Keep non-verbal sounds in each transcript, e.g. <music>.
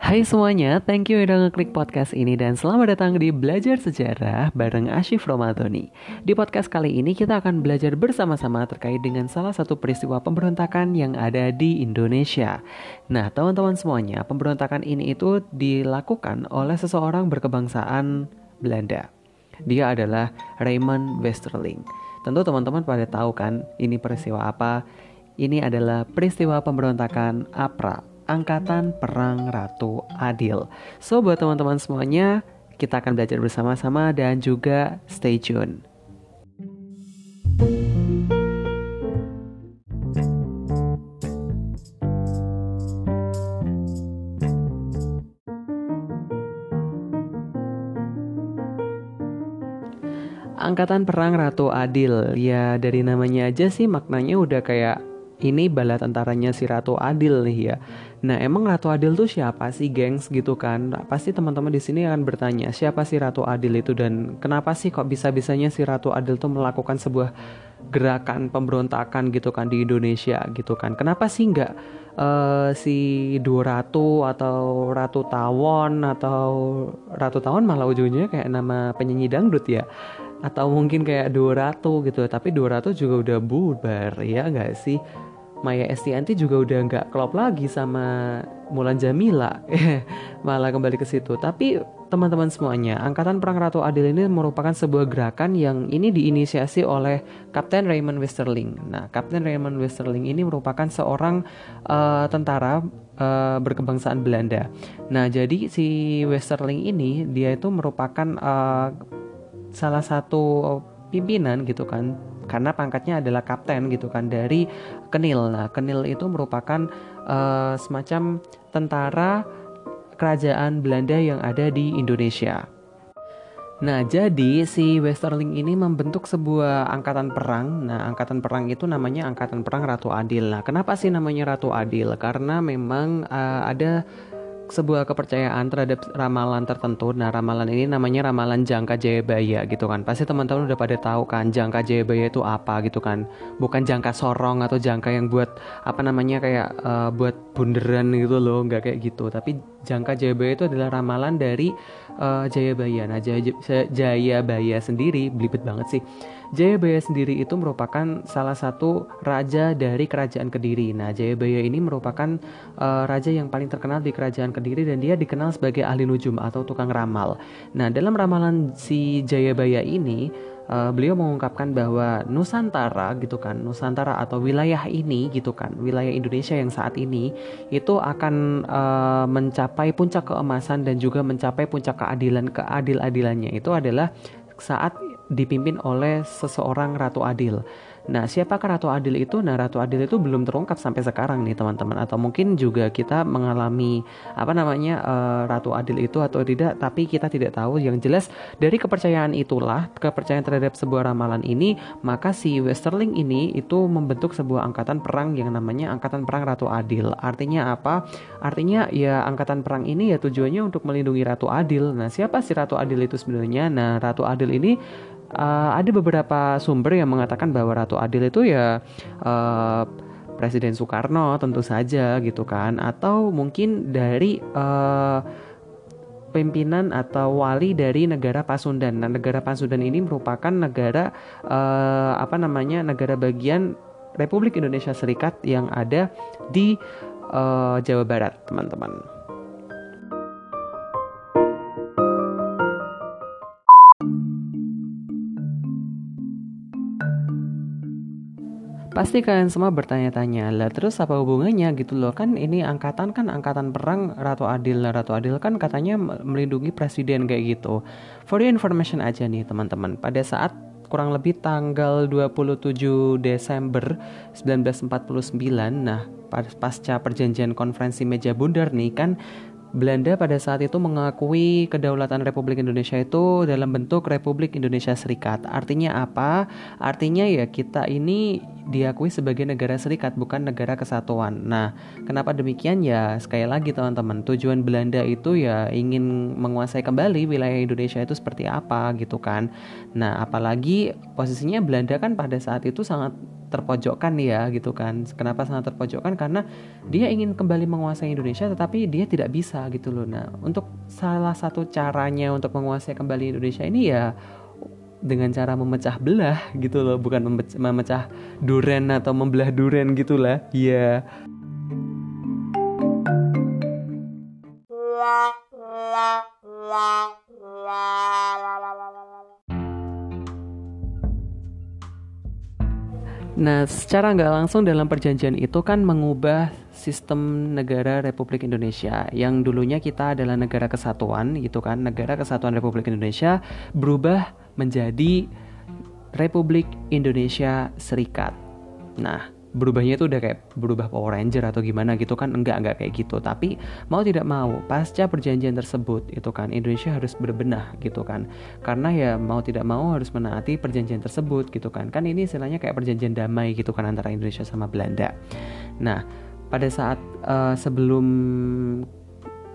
Hai semuanya, thank you udah ngeklik podcast ini dan selamat datang di Belajar Sejarah bareng Ashif Romadhoni. Di podcast kali ini kita akan belajar bersama-sama terkait dengan salah satu peristiwa pemberontakan yang ada di Indonesia. Nah, teman-teman semuanya, pemberontakan ini itu dilakukan oleh seseorang berkebangsaan Belanda. Dia adalah Raymond Westerling. Tentu teman-teman pada tahu kan ini peristiwa apa? Ini adalah peristiwa pemberontakan APRA Angkatan Perang Ratu Adil. So buat teman-teman semuanya, kita akan belajar bersama-sama dan juga stay tune. Angkatan Perang Ratu Adil Ya dari namanya aja sih maknanya udah kayak ini bala tentaranya si Ratu Adil nih ya. Nah, emang Ratu Adil tuh siapa sih, gengs gitu kan? Pasti teman-teman di sini akan bertanya, siapa sih Ratu Adil itu dan kenapa sih kok bisa-bisanya si Ratu Adil tuh melakukan sebuah gerakan pemberontakan gitu kan di Indonesia gitu kan? Kenapa sih nggak uh, si Dua Ratu atau Ratu Tawon atau Ratu Tawon malah ujungnya kayak nama penyanyi dangdut ya? atau mungkin kayak Dua Ratu gitu tapi Dua Ratu juga udah bubar ya nggak sih Maya Estianti juga udah nggak klop lagi sama Mulan Jamila. <laughs> Malah kembali ke situ. Tapi teman-teman semuanya Angkatan Perang Ratu Adil ini merupakan sebuah gerakan yang ini diinisiasi oleh Kapten Raymond Westerling. Nah Kapten Raymond Westerling ini merupakan seorang uh, tentara uh, berkebangsaan Belanda. Nah jadi si Westerling ini dia itu merupakan uh, salah satu pimpinan gitu kan karena pangkatnya adalah kapten gitu kan dari Kenil. Nah, Kenil itu merupakan uh, semacam tentara kerajaan Belanda yang ada di Indonesia. Nah, jadi si Westerling ini membentuk sebuah angkatan perang. Nah, angkatan perang itu namanya Angkatan Perang Ratu Adil. Nah, kenapa sih namanya Ratu Adil? Karena memang uh, ada sebuah kepercayaan terhadap ramalan tertentu. Nah, ramalan ini namanya ramalan jangka Jayabaya gitu kan. Pasti teman-teman udah pada tahu kan jangka Jayabaya itu apa gitu kan. Bukan jangka sorong atau jangka yang buat apa namanya kayak uh, buat bunderan gitu loh, nggak kayak gitu. Tapi jangka Jayabaya itu adalah ramalan dari uh, Jayabaya. Nah, Jaya, Jayabaya sendiri belibet banget sih Jayabaya sendiri itu merupakan salah satu raja dari kerajaan Kediri. Nah, Jayabaya ini merupakan uh, raja yang paling terkenal di kerajaan Kediri dan dia dikenal sebagai ahli nujum atau tukang ramal. Nah, dalam ramalan si Jayabaya ini uh, beliau mengungkapkan bahwa Nusantara gitu kan, Nusantara atau wilayah ini gitu kan, wilayah Indonesia yang saat ini itu akan uh, mencapai puncak keemasan dan juga mencapai puncak keadilan keadil-adilannya itu adalah saat dipimpin oleh seseorang Ratu Adil. Nah, siapakah Ratu Adil itu? Nah, Ratu Adil itu belum terungkap sampai sekarang nih, teman-teman. Atau mungkin juga kita mengalami apa namanya uh, Ratu Adil itu atau tidak, tapi kita tidak tahu. Yang jelas dari kepercayaan itulah, kepercayaan terhadap sebuah ramalan ini, maka si Westerling ini itu membentuk sebuah angkatan perang yang namanya Angkatan Perang Ratu Adil. Artinya apa? Artinya ya angkatan perang ini ya tujuannya untuk melindungi Ratu Adil. Nah, siapa si Ratu Adil itu sebenarnya? Nah, Ratu Adil ini uh, ada beberapa sumber yang mengatakan bahwa Ratu Adil itu ya uh, Presiden Soekarno tentu saja gitu kan atau mungkin dari uh, pimpinan atau wali dari negara Pasundan. Nah, negara Pasundan ini merupakan negara uh, apa namanya negara bagian Republik Indonesia Serikat yang ada di uh, Jawa Barat, teman-teman. Pasti kalian semua bertanya-tanya, lah terus apa hubungannya gitu loh kan ini angkatan kan angkatan perang Ratu Adil. Ratu Adil kan katanya melindungi presiden kayak gitu. For your information aja nih teman-teman, pada saat kurang lebih tanggal 27 Desember 1949, nah pasca perjanjian konferensi meja bundar nih kan Belanda pada saat itu mengakui kedaulatan Republik Indonesia itu dalam bentuk Republik Indonesia Serikat. Artinya apa? Artinya ya kita ini diakui sebagai negara serikat bukan negara kesatuan. Nah, kenapa demikian ya? Sekali lagi teman-teman, tujuan Belanda itu ya ingin menguasai kembali wilayah Indonesia itu seperti apa gitu kan. Nah, apalagi posisinya Belanda kan pada saat itu sangat terpojokkan ya gitu kan. Kenapa sangat terpojokkan? Karena dia ingin kembali menguasai Indonesia tetapi dia tidak bisa gitu loh. Nah untuk salah satu caranya untuk menguasai kembali Indonesia ini ya dengan cara memecah belah gitu loh. Bukan memecah, memecah duren atau membelah duren gitulah ya Nah, secara nggak langsung dalam perjanjian itu kan mengubah sistem negara Republik Indonesia yang dulunya kita adalah negara kesatuan gitu kan, negara kesatuan Republik Indonesia berubah menjadi Republik Indonesia Serikat. Nah, berubahnya itu udah kayak berubah Power Ranger atau gimana gitu kan? Enggak enggak kayak gitu. Tapi mau tidak mau pasca perjanjian tersebut itu kan Indonesia harus berbenah gitu kan. Karena ya mau tidak mau harus menaati perjanjian tersebut gitu kan. Kan ini istilahnya kayak perjanjian damai gitu kan antara Indonesia sama Belanda. Nah pada saat uh, sebelum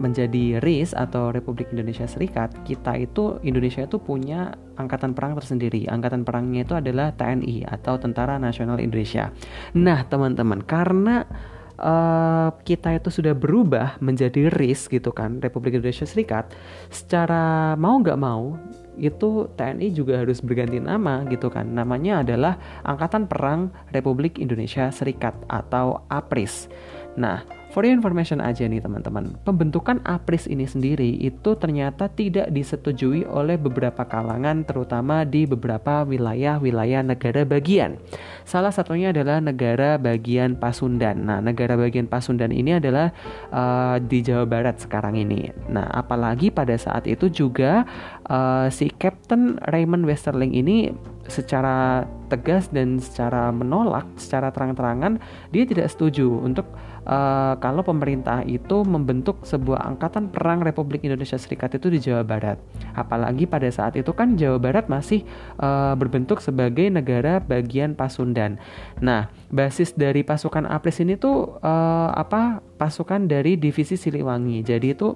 menjadi RIS atau Republik Indonesia Serikat, kita itu Indonesia itu punya angkatan perang tersendiri. Angkatan perangnya itu adalah TNI atau Tentara Nasional Indonesia. Nah, teman-teman, karena uh, kita itu sudah berubah menjadi RIS gitu kan, Republik Indonesia Serikat, secara mau nggak mau itu TNI juga harus berganti nama gitu kan. Namanya adalah Angkatan Perang Republik Indonesia Serikat atau APRIS. Nah, For your information aja nih teman-teman, pembentukan APRIS ini sendiri itu ternyata tidak disetujui oleh beberapa kalangan terutama di beberapa wilayah-wilayah negara bagian. Salah satunya adalah negara bagian Pasundan. Nah, negara bagian Pasundan ini adalah uh, di Jawa Barat sekarang ini. Nah, apalagi pada saat itu juga uh, si Captain Raymond Westerling ini secara tegas dan secara menolak secara terang-terangan dia tidak setuju untuk uh, kalau pemerintah itu membentuk sebuah angkatan perang Republik Indonesia Serikat itu di Jawa Barat. Apalagi pada saat itu kan Jawa Barat masih uh, berbentuk sebagai negara bagian Pasundan. Nah, basis dari pasukan APRIS ini tuh uh, apa? Pasukan dari divisi Siliwangi. Jadi itu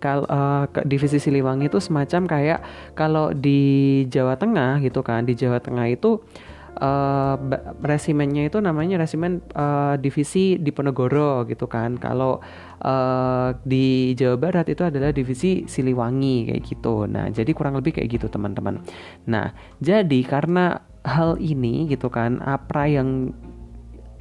kalau uh, divisi Siliwangi itu semacam kayak kalau di Jawa Tengah gitu kan, di Jawa Tengah itu uh, resimennya itu namanya resimen uh, divisi Diponegoro gitu kan. Kalau uh, di Jawa Barat itu adalah divisi Siliwangi kayak gitu. Nah, jadi kurang lebih kayak gitu teman-teman. Nah, jadi karena hal ini gitu kan, APRA yang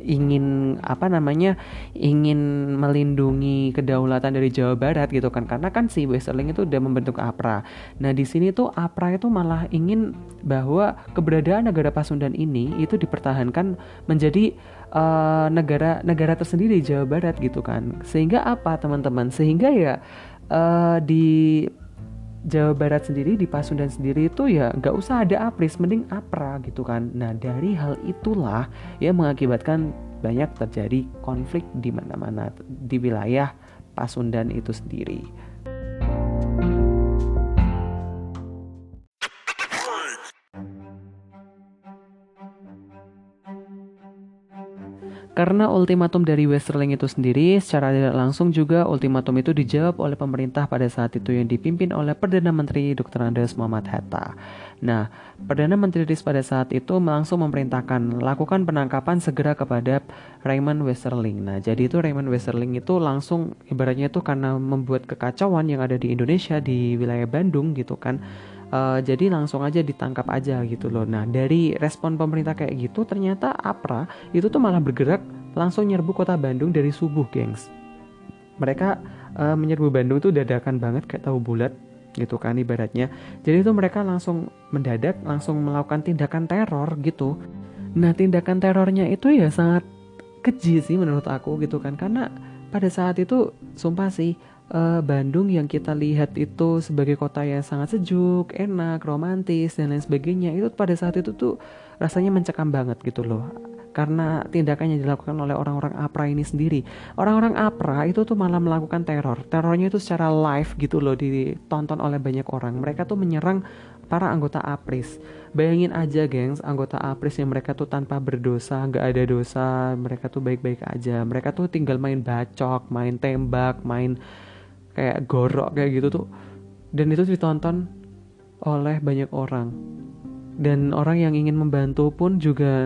ingin apa namanya ingin melindungi kedaulatan dari Jawa Barat gitu kan karena kan si Westerling itu udah membentuk APRA. Nah di sini tuh APRA itu malah ingin bahwa keberadaan negara Pasundan ini itu dipertahankan menjadi uh, negara negara tersendiri di Jawa Barat gitu kan. Sehingga apa teman-teman? Sehingga ya uh, di Jawa Barat sendiri di Pasundan sendiri itu ya nggak usah ada apris mending apra gitu kan. Nah dari hal itulah ya mengakibatkan banyak terjadi konflik di mana-mana di wilayah Pasundan itu sendiri Karena ultimatum dari Westerling itu sendiri, secara tidak langsung juga ultimatum itu dijawab oleh pemerintah pada saat itu yang dipimpin oleh Perdana Menteri Dr. Andes Muhammad Hatta. Nah, Perdana Menteri RIS pada saat itu langsung memerintahkan lakukan penangkapan segera kepada Raymond Westerling. Nah, jadi itu Raymond Westerling itu langsung ibaratnya itu karena membuat kekacauan yang ada di Indonesia di wilayah Bandung gitu kan uh, jadi langsung aja ditangkap aja gitu loh. Nah dari respon pemerintah kayak gitu ternyata APRA itu tuh malah bergerak langsung nyerbu kota Bandung dari subuh, gengs. Mereka uh, menyerbu Bandung tuh dadakan banget kayak tahu bulat gitu kan ibaratnya. Jadi itu mereka langsung mendadak langsung melakukan tindakan teror gitu. Nah tindakan terornya itu ya sangat keji sih menurut aku gitu kan karena pada saat itu sumpah sih uh, Bandung yang kita lihat itu sebagai kota yang sangat sejuk, enak, romantis dan lain sebagainya itu pada saat itu tuh rasanya mencekam banget gitu loh karena tindakan yang dilakukan oleh orang-orang APRA ini sendiri. Orang-orang APRA itu tuh malah melakukan teror. Terornya itu secara live gitu loh ditonton oleh banyak orang. Mereka tuh menyerang para anggota APRIS. Bayangin aja gengs, anggota APRIS yang mereka tuh tanpa berdosa, nggak ada dosa, mereka tuh baik-baik aja. Mereka tuh tinggal main bacok, main tembak, main kayak gorok kayak gitu tuh. Dan itu ditonton oleh banyak orang. Dan orang yang ingin membantu pun juga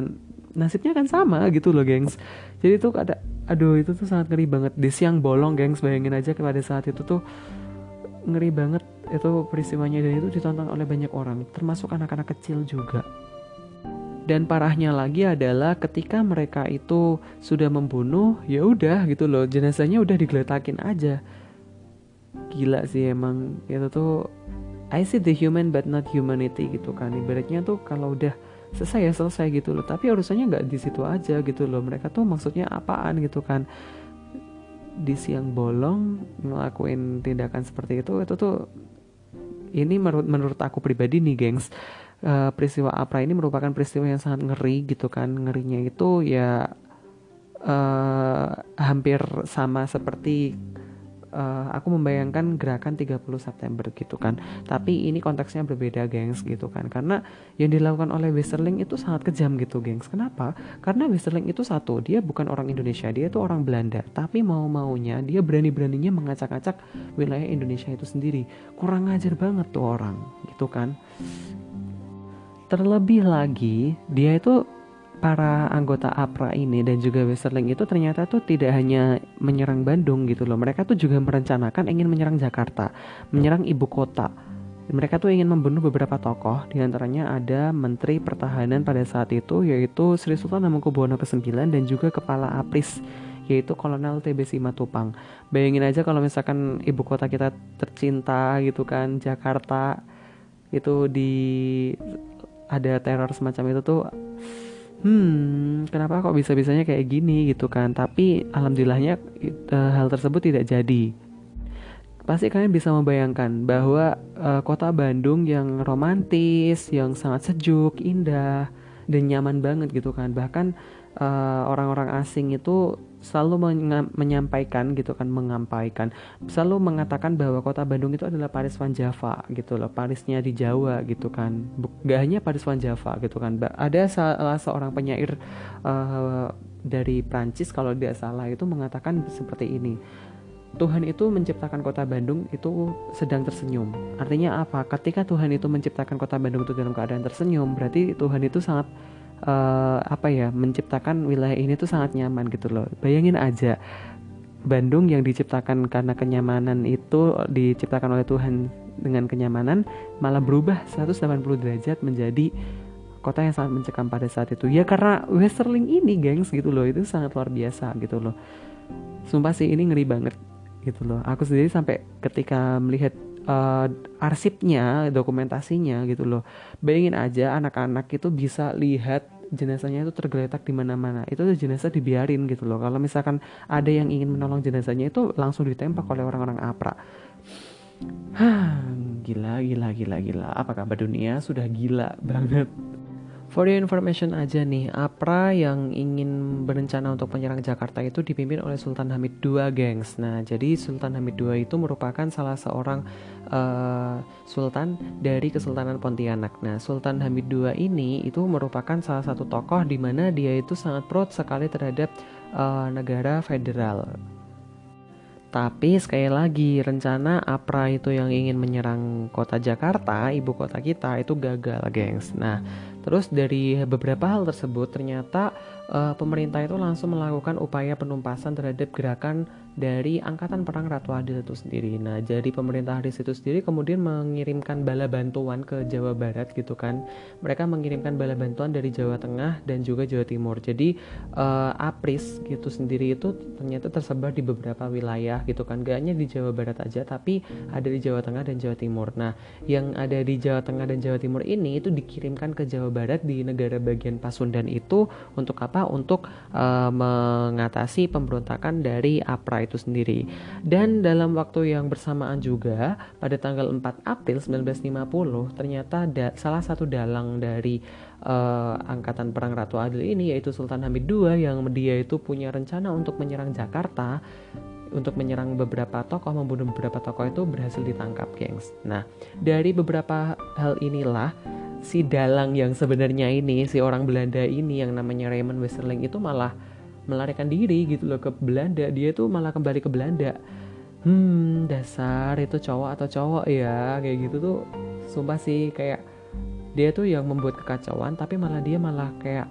nasibnya kan sama gitu loh gengs. Jadi tuh ada aduh itu tuh sangat ngeri banget. Di siang bolong gengs bayangin aja pada saat itu tuh ngeri banget itu peristiwanya. Dan itu ditonton oleh banyak orang termasuk anak-anak kecil juga. Dan parahnya lagi adalah ketika mereka itu sudah membunuh ya udah gitu loh jenazahnya udah digeletakin aja gila sih emang. Itu tuh I see the human but not humanity gitu kan. Ibaratnya tuh kalau udah selesai ya selesai gitu loh. Tapi urusannya nggak di situ aja gitu loh. Mereka tuh maksudnya apaan gitu kan. Di siang bolong ngelakuin tindakan seperti itu itu tuh ini menurut menurut aku pribadi nih gengs uh, peristiwa Apra ini merupakan peristiwa yang sangat ngeri gitu kan. Ngerinya itu ya uh, hampir sama seperti uh, aku membayangkan gerakan 30 September gitu kan. Tapi ini konteksnya berbeda gengs gitu kan. Karena yang dilakukan oleh Westerling itu sangat kejam gitu gengs. Kenapa? Karena Westerling itu satu dia bukan orang Indonesia dia itu orang Belanda. Tapi mau-maunya dia berani-beraninya mengacak-acak wilayah Indonesia itu sendiri. Kurang ngajar banget tuh orang gitu kan. Terlebih lagi dia itu para anggota APRA ini dan juga Westerling itu ternyata tuh tidak hanya menyerang Bandung gitu loh. Mereka tuh juga merencanakan ingin menyerang Jakarta, menyerang ibu kota. Mereka tuh ingin membunuh beberapa tokoh, di antaranya ada Menteri Pertahanan pada saat itu yaitu Sri Sultan Hamengkubuwono ke-9 dan juga Kepala APRIS yaitu Kolonel TB Simatupang. Bayangin aja kalau misalkan ibu kota kita tercinta gitu kan, Jakarta itu di ada teror semacam itu tuh hmm kenapa kok bisa bisanya kayak gini gitu kan? Tapi alhamdulillahnya uh, hal tersebut tidak jadi. Pasti kalian bisa membayangkan bahwa uh, kota Bandung yang romantis yang sangat sejuk indah dan nyaman banget gitu kan. Bahkan eh, orang-orang uh, asing itu selalu menyampaikan gitu kan mengampaikan selalu mengatakan bahwa kota Bandung itu adalah Paris Van Java gitu loh Parisnya di Jawa gitu kan gak hanya Paris Van Java gitu kan ada salah seorang penyair uh, dari Prancis kalau tidak salah itu mengatakan seperti ini Tuhan itu menciptakan kota Bandung itu sedang tersenyum. Artinya apa? Ketika Tuhan itu menciptakan kota Bandung itu dalam keadaan tersenyum, berarti Tuhan itu sangat uh, apa ya menciptakan wilayah ini tuh sangat nyaman gitu loh. Bayangin aja Bandung yang diciptakan karena kenyamanan itu diciptakan oleh Tuhan dengan kenyamanan malah berubah 180 derajat menjadi kota yang sangat mencekam pada saat itu. Ya karena Westerling ini gengs gitu loh. Itu sangat luar biasa gitu loh. Sumpah sih ini ngeri banget gitu loh. Aku sendiri sampai ketika melihat uh, arsipnya, dokumentasinya gitu loh. Bayangin aja anak-anak itu bisa lihat jenazahnya itu tergeletak di mana-mana. Itu tuh jenazah dibiarin gitu loh. Kalau misalkan ada yang ingin menolong jenazahnya itu langsung ditembak oleh orang-orang APRA. Hah, gila, gila, gila, gila. Apa kabar dunia? Sudah gila banget. For your information aja nih, APRA yang ingin berencana untuk menyerang Jakarta itu dipimpin oleh Sultan Hamid II, gengs. Nah, jadi Sultan Hamid II itu merupakan salah seorang uh, sultan dari Kesultanan Pontianak. Nah, Sultan Hamid II ini itu merupakan salah satu tokoh di mana dia itu sangat proud sekali terhadap uh, negara federal. Tapi sekali lagi rencana APRA itu yang ingin menyerang kota Jakarta, ibu kota kita itu gagal, gengs. Nah, Terus dari beberapa hal tersebut ternyata uh, pemerintah itu langsung melakukan upaya penumpasan terhadap gerakan dari Angkatan Perang Ratu Adil itu sendiri. Nah, jadi pemerintah di situ sendiri kemudian mengirimkan bala bantuan ke Jawa Barat gitu kan. Mereka mengirimkan bala bantuan dari Jawa Tengah dan juga Jawa Timur. Jadi uh, APRIS gitu sendiri itu ternyata tersebar di beberapa wilayah gitu kan. Gak hanya di Jawa Barat aja tapi ada di Jawa Tengah dan Jawa Timur. Nah, yang ada di Jawa Tengah dan Jawa Timur ini itu dikirimkan ke Jawa Barat di negara bagian Pasundan itu untuk apa? Untuk uh, mengatasi pemberontakan dari APRA itu sendiri. Dan dalam waktu yang bersamaan juga pada tanggal 4 April 1950 ternyata da salah satu dalang dari uh, angkatan perang Ratu Adil ini yaitu Sultan Hamid II yang dia itu punya rencana untuk menyerang Jakarta untuk menyerang beberapa tokoh, membunuh beberapa tokoh itu berhasil ditangkap, gengs. Nah, dari beberapa hal inilah si dalang yang sebenarnya ini, si orang Belanda ini yang namanya Raymond Westerling itu malah melarikan diri gitu loh ke Belanda. Dia tuh malah kembali ke Belanda. Hmm dasar itu cowok atau cowok ya? Kayak gitu tuh sumpah sih kayak dia tuh yang membuat kekacauan tapi malah dia malah kayak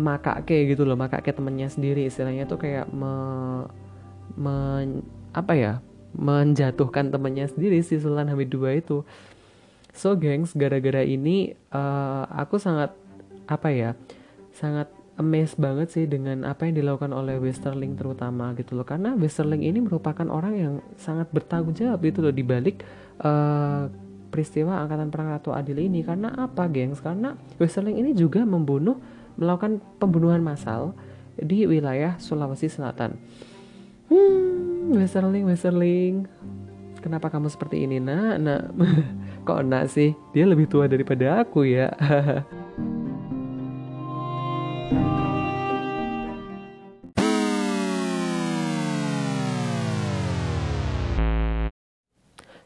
makake gitu loh makake temennya sendiri. Istilahnya tuh kayak me, me apa ya? Menjatuhkan temennya sendiri si Sultan Hamid II itu so gengs gara-gara ini uh, aku sangat apa ya sangat amazed banget sih dengan apa yang dilakukan oleh Westerling terutama gitu loh. Karena Westerling ini merupakan orang yang sangat bertanggung jawab gitu loh dibalik uh, peristiwa angkatan perang Ratu Adil ini. Karena apa gengs? Karena Westerling ini juga membunuh melakukan pembunuhan massal di wilayah Sulawesi Selatan. Hmm Westerling Westerling kenapa kamu seperti ini nak? Nak <laughs> kok nak sih dia lebih tua daripada aku ya <laughs>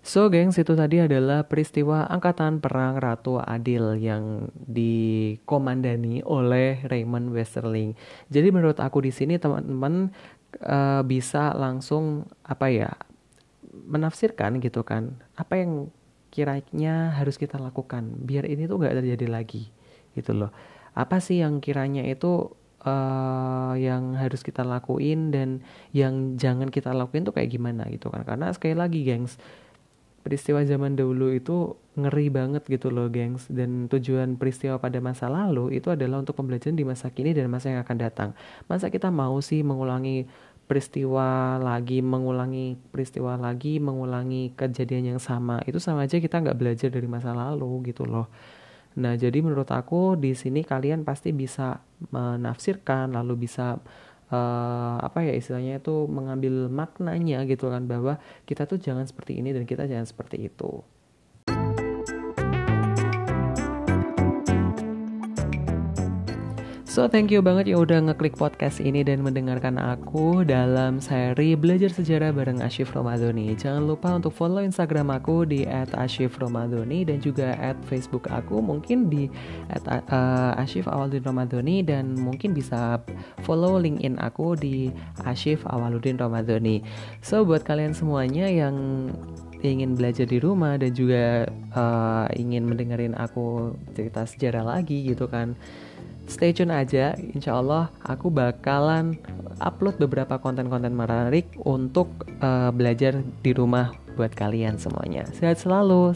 So, gengs, itu tadi adalah peristiwa Angkatan Perang Ratu Adil yang dikomandani oleh Raymond Westerling. Jadi menurut aku di sini teman-teman uh, bisa langsung apa ya menafsirkan gitu kan apa yang kiranya harus kita lakukan biar ini tuh gak terjadi lagi gitu loh. Apa sih yang kiranya itu uh, yang harus kita lakuin dan yang jangan kita lakuin tuh kayak gimana gitu kan? Karena sekali lagi, gengs peristiwa zaman dahulu itu ngeri banget gitu loh gengs dan tujuan peristiwa pada masa lalu itu adalah untuk pembelajaran di masa kini dan masa yang akan datang masa kita mau sih mengulangi peristiwa lagi mengulangi peristiwa lagi mengulangi kejadian yang sama itu sama aja kita nggak belajar dari masa lalu gitu loh nah jadi menurut aku di sini kalian pasti bisa menafsirkan lalu bisa uh, apa ya istilahnya itu mengambil maknanya gitu kan bahwa kita tuh jangan seperti ini dan kita jangan seperti itu. So thank you banget yang udah ngeklik podcast ini dan mendengarkan aku dalam seri belajar sejarah bareng Ashif Romadoni. Jangan lupa untuk follow Instagram aku di @ashifromadoni dan juga at Facebook aku mungkin di at, uh, Ashif Awaludin Romadoni dan mungkin bisa follow LinkedIn aku di Ashif Awaludin Romadoni. So buat kalian semuanya yang ingin belajar di rumah dan juga uh, ingin mendengarin aku cerita sejarah lagi gitu kan stay tune aja insya Allah aku bakalan upload beberapa konten-konten menarik untuk uh, belajar di rumah buat kalian semuanya. Sehat selalu